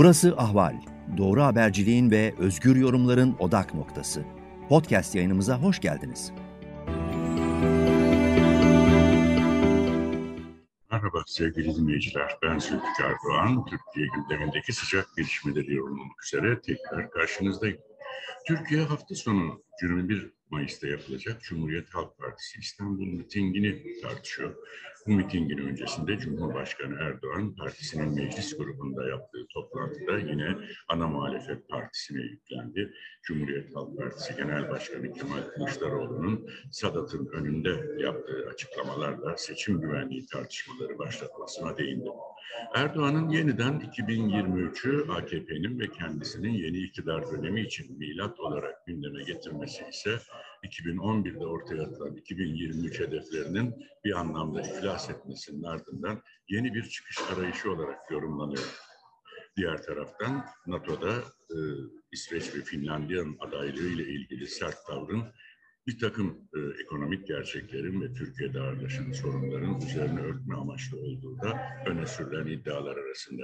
Burası Ahval. Doğru haberciliğin ve özgür yorumların odak noktası. Podcast yayınımıza hoş geldiniz. Merhaba sevgili dinleyiciler. Ben Zülfikar Doğan. Türkiye gündemindeki sıcak gelişmeleri yorumlamak üzere tekrar karşınızdayım. Türkiye hafta sonu 21 Mayıs'ta yapılacak Cumhuriyet Halk Partisi İstanbul mitingini tartışıyor. Bu mitingin öncesinde Cumhurbaşkanı Erdoğan partisinin meclis grubunda yaptığı toplantıda yine ana muhalefet partisine yüklendi. Cumhuriyet Halk Partisi Genel Başkanı Kemal Kılıçdaroğlu'nun Sadat'ın önünde yaptığı açıklamalarla seçim güvenliği tartışmaları başlatmasına değindi. Erdoğan'ın yeniden 2023'ü AKP'nin ve kendisinin yeni iktidar dönemi için milat olarak gündeme getirmesi ise 2011'de ortaya atılan 2023 hedeflerinin bir anlamda iflas etmesinin ardından yeni bir çıkış arayışı olarak yorumlanıyor. Diğer taraftan NATO'da e, İsveç ve Finlandiya'nın adaylığı ile ilgili sert tavrın bir takım e, ekonomik gerçeklerin ve Türkiye'de ağırlaşan sorunların üzerine örtme amaçlı olduğu da öne sürülen iddialar arasında.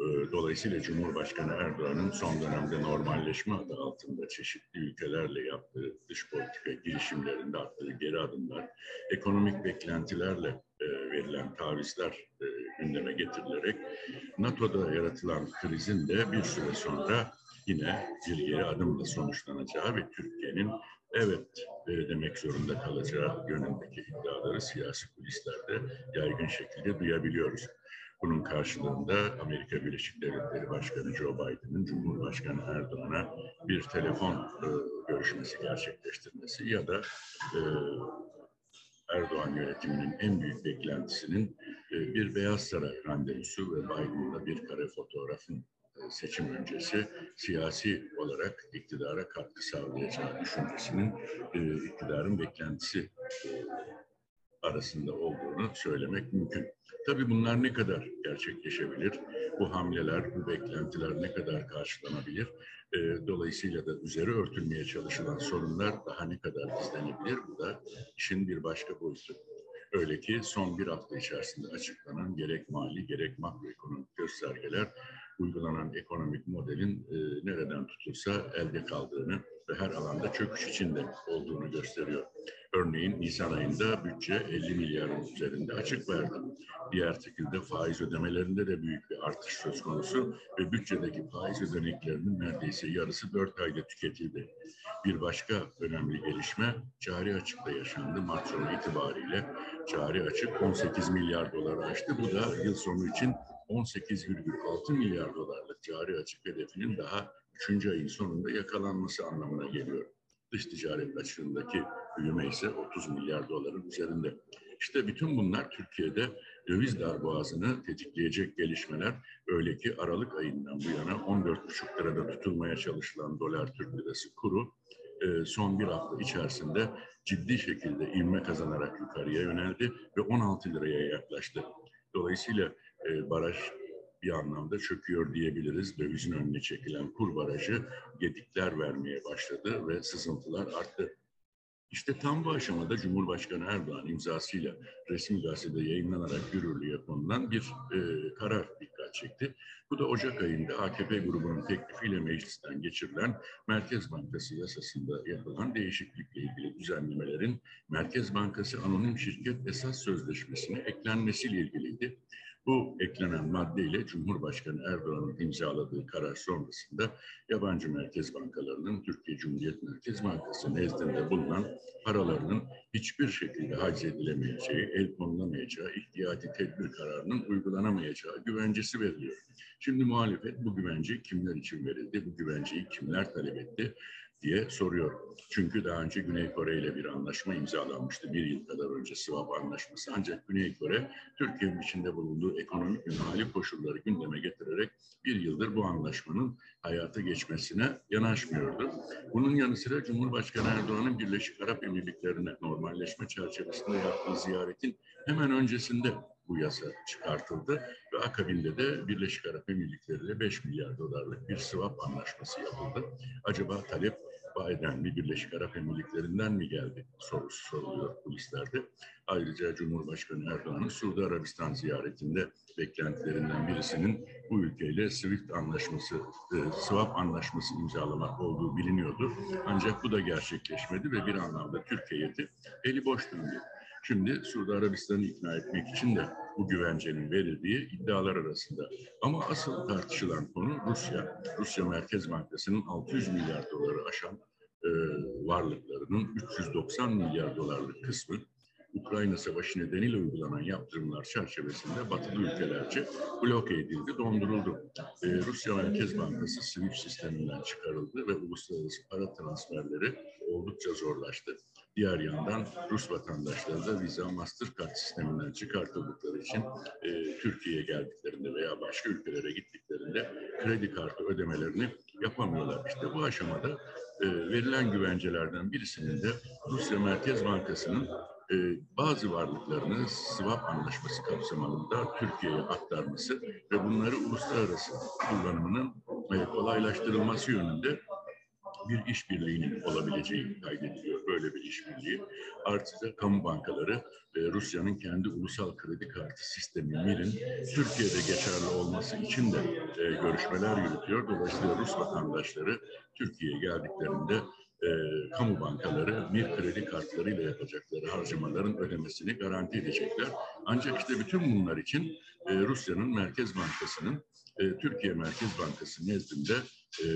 E, dolayısıyla Cumhurbaşkanı Erdoğan'ın son dönemde normalleşme adı altında çeşitli ülkelerle yaptığı dış politika girişimlerinde attığı geri adımlar, ekonomik beklentilerle e, verilen tavizler e, gündeme getirilerek NATO'da yaratılan krizin de bir süre sonra yine bir geri adımla sonuçlanacağı ve Türkiye'nin evet e, demek zorunda kalacağı yönündeki iddiaları siyasi kulislerde yaygın şekilde duyabiliyoruz. Bunun karşılığında Amerika Birleşik Devletleri Başkanı Joe Biden'ın Cumhurbaşkanı Erdoğan'a bir telefon e, görüşmesi gerçekleştirmesi ya da e, Erdoğan yönetiminin en büyük beklentisinin e, bir Beyaz Saray randevusu ve Biden'la bir kare fotoğrafın seçim öncesi siyasi olarak iktidara katkı sağlayacağı düşüncesinin e, iktidarın beklentisi e, arasında olduğunu söylemek mümkün. Tabii bunlar ne kadar gerçekleşebilir? Bu hamleler, bu beklentiler ne kadar karşılanabilir? Dolayısıyla da üzeri örtülmeye çalışılan sorunlar daha ne kadar gizlenebilir? Bu da işin bir başka boyutu. Öyle ki son bir hafta içerisinde açıklanan gerek mali gerek makroekonomik göstergeler uygulanan ekonomik modelin e, nereden tutulsa elde kaldığını ve her alanda çöküş içinde olduğunu gösteriyor. Örneğin Nisan ayında bütçe 50 milyarın üzerinde açık verdi. Diğer şekilde faiz ödemelerinde de büyük bir artış söz konusu ve bütçedeki faiz ödeneklerinin neredeyse yarısı 4 ayda tüketildi. Bir başka önemli gelişme cari açıkta yaşandı. Mart sonu itibariyle cari açık 18 milyar dolar aştı. Bu da yıl sonu için 18,6 milyar dolarlık cari açık hedefinin daha 3. ayın sonunda yakalanması anlamına geliyor. Dış ticaret açığındaki büyüme ise 30 milyar doların üzerinde. İşte bütün bunlar Türkiye'de döviz darboğazını tetikleyecek gelişmeler. Öyle ki Aralık ayından bu yana 14,5 lirada tutulmaya çalışılan dolar Türk lirası kuru e, son bir hafta içerisinde ciddi şekilde ivme kazanarak yukarıya yöneldi ve 16 liraya yaklaştı. Dolayısıyla e, baraj bir anlamda çöküyor diyebiliriz. Dövizin önüne çekilen kur barajı gedikler vermeye başladı ve sızıntılar arttı. İşte tam bu aşamada Cumhurbaşkanı Erdoğan imzasıyla resmi gazetede yayınlanarak yürürlüğe konulan bir e, karar dikkat çekti. Bu da Ocak ayında AKP grubunun teklifiyle meclisten geçirilen Merkez Bankası yasasında yapılan değişiklikle ilgili düzenlemelerin Merkez Bankası Anonim Şirket Esas Sözleşmesi'ne eklenmesiyle ilgiliydi. Bu eklenen maddeyle Cumhurbaşkanı Erdoğan'ın imzaladığı karar sonrasında yabancı merkez bankalarının Türkiye Cumhuriyet Merkez Bankası nezdinde bulunan paralarının hiçbir şekilde haciz edilemeyeceği, el konulamayacağı, ihtiyati tedbir kararının uygulanamayacağı güvencesi veriliyor. Şimdi muhalefet bu güvence kimler için verildi, bu güvenceyi kimler talep etti? diye soruyor. Çünkü daha önce Güney Kore ile bir anlaşma imzalanmıştı. Bir yıl kadar önce swap anlaşması. Ancak Güney Kore Türkiye'nin içinde bulunduğu ekonomik ve mali koşulları gündeme getirerek bir yıldır bu anlaşmanın hayata geçmesine yanaşmıyordu. Bunun yanı sıra Cumhurbaşkanı Erdoğan'ın Birleşik Arap Emirlikleri'ne normalleşme çerçevesinde yaptığı ziyaretin hemen öncesinde bu yasa çıkartıldı ve akabinde de Birleşik Arap Emirlikleri ile 5 milyar dolarlık bir swap anlaşması yapıldı. Acaba talep Biden mi, Birleşik Arap Emirlikleri'nden mi geldi sorusu soruluyor bu listelerde. Ayrıca Cumhurbaşkanı Erdoğan'ın Suudi Arabistan ziyaretinde beklentilerinden birisinin bu ülkeyle SWIFT anlaşması, e, swap anlaşması imzalamak olduğu biliniyordu. Ancak bu da gerçekleşmedi ve bir anlamda Türkiye'yi eli boş döndü. Şimdi Suudi Arabistan'ı ikna etmek için de bu güvencenin verildiği iddialar arasında. Ama asıl tartışılan konu Rusya. Rusya Merkez Bankası'nın 600 milyar doları aşan e, varlıklarının 390 milyar dolarlık kısmı Ukrayna Savaşı nedeniyle uygulanan yaptırımlar çerçevesinde batılı ülkelerce bloke edildi, donduruldu. Ee, Rusya Merkez Bankası SWIFT sisteminden çıkarıldı ve uluslararası para transferleri oldukça zorlaştı. Diğer yandan Rus vatandaşları da Visa Mastercard sisteminden çıkartıldıkları için e, Türkiye'ye geldiklerinde veya başka ülkelere gittiklerinde kredi kartı ödemelerini yapamıyorlar. İşte bu aşamada e, verilen güvencelerden birisinin de Rusya Merkez Bankası'nın e, bazı varlıklarını swap anlaşması kapsamında Türkiye'ye aktarması ve bunları uluslararası kullanımının e, kolaylaştırılması yönünde bir işbirliğinin olabileceği kaydediliyor. Böyle bir işbirliği. Artı kamu bankaları e, Rusya'nın kendi ulusal kredi kartı sistemi MIR'in Türkiye'de geçerli olması için de e, görüşmeler yürütüyor. Dolayısıyla Rus vatandaşları Türkiye'ye geldiklerinde e, kamu bankaları MIR kredi kartlarıyla yapacakları harcamaların ödemesini garanti edecekler. Ancak işte bütün bunlar için e, Rusya'nın Merkez Bankası'nın e, Türkiye Merkez Bankası nezdinde e,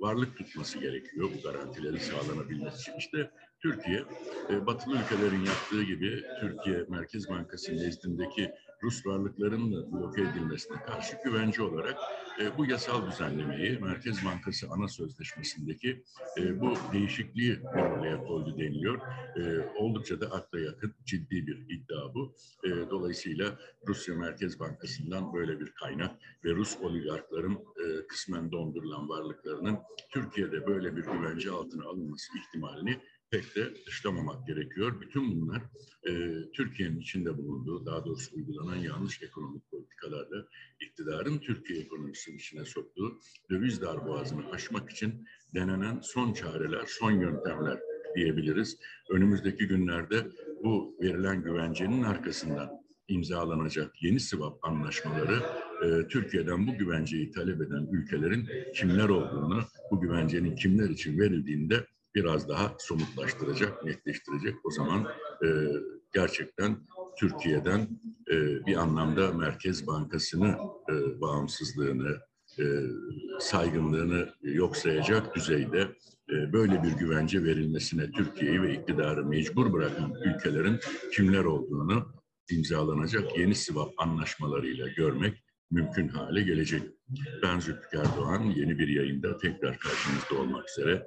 varlık tutması gerekiyor bu garantilerin sağlanabilmesi için. İşte Türkiye, e, batılı ülkelerin yaptığı gibi Türkiye Merkez Bankası nezdindeki Rus varlıklarının bloke edilmesine karşı güvence olarak e, bu yasal düzenlemeyi Merkez Bankası ana sözleşmesindeki e, bu değişikliği ortaya koydu deniliyor. E, oldukça da akla yakın ciddi bir iddia bu. E, dolayısıyla Rusya Merkez Bankası'ndan böyle bir kaynak ve Rus oligarkların e, kısmen dondurulan varlıklarının Türkiye'de böyle bir güvence altına alınması ihtimalini pek de dışlamamak gerekiyor. Bütün bunlar e, Türkiye'nin içinde bulunduğu, daha doğrusu uygulanan yanlış ekonomik politikalarla iktidarın Türkiye ekonomisinin içine soktuğu döviz darboğazını aşmak için denenen son çareler, son yöntemler diyebiliriz. Önümüzdeki günlerde bu verilen güvencenin arkasından imzalanacak yeni swap anlaşmaları e, Türkiye'den bu güvenceyi talep eden ülkelerin kimler olduğunu, bu güvencenin kimler için verildiğini de biraz daha somutlaştıracak, netleştirecek. O zaman e, gerçekten Türkiye'den e, bir anlamda Merkez Bankası'nı e, bağımsızlığını, e, saygınlığını yok sayacak düzeyde e, böyle bir güvence verilmesine Türkiye'yi ve iktidarı mecbur bırakan ülkelerin kimler olduğunu imzalanacak yeni swap anlaşmalarıyla görmek mümkün hale gelecek. Ben Zülfikar Doğan yeni bir yayında tekrar karşınızda olmak üzere